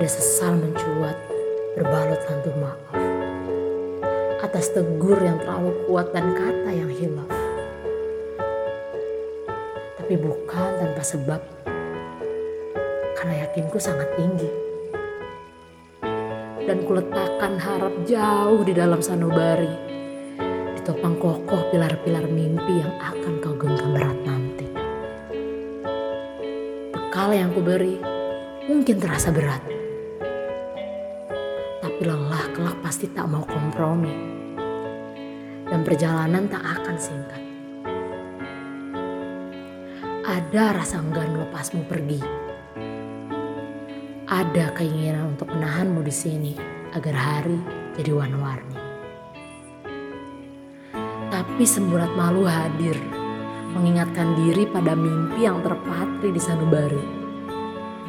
Ada sesal mencuat berbalut lantu maaf. Atas tegur yang terlalu kuat dan kata yang hilaf. Tapi bukan tanpa sebab. Karena yakinku sangat tinggi. Dan kuletakkan harap jauh di dalam sanubari. Ditopang kokoh pilar-pilar mimpi yang akan kau genggam berat nanti. Bekal yang kuberi mungkin terasa berat. Lelah kelak pasti tak mau kompromi. Dan perjalanan tak akan singkat. Ada rasa enggan melepasmu pergi. Ada keinginan untuk menahanmu di sini agar hari jadi warna-warni. Tapi semburat malu hadir, mengingatkan diri pada mimpi yang terpatri di sanubari.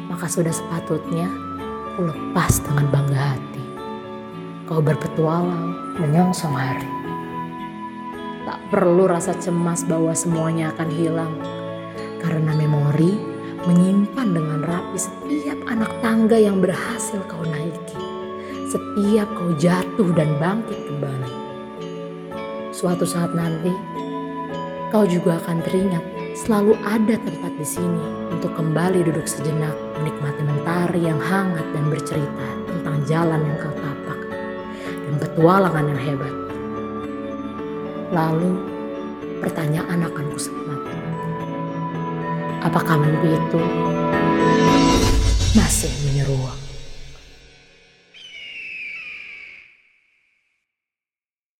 Maka sudah sepatutnya ku lepas dengan bangga hati. Kau berpetualang menyongsong hari. Tak perlu rasa cemas bahwa semuanya akan hilang. Karena memori menyimpan dengan rapi setiap anak tangga yang berhasil kau naiki. Setiap kau jatuh dan bangkit kembali. Suatu saat nanti, kau juga akan teringat selalu ada tempat di sini untuk kembali duduk sejenak menikmati mentari yang hangat dan bercerita tentang jalan yang kau dan petualangan yang hebat. Lalu pertanyaan akan kusemat. Apakah mimpi itu masih menyeruak?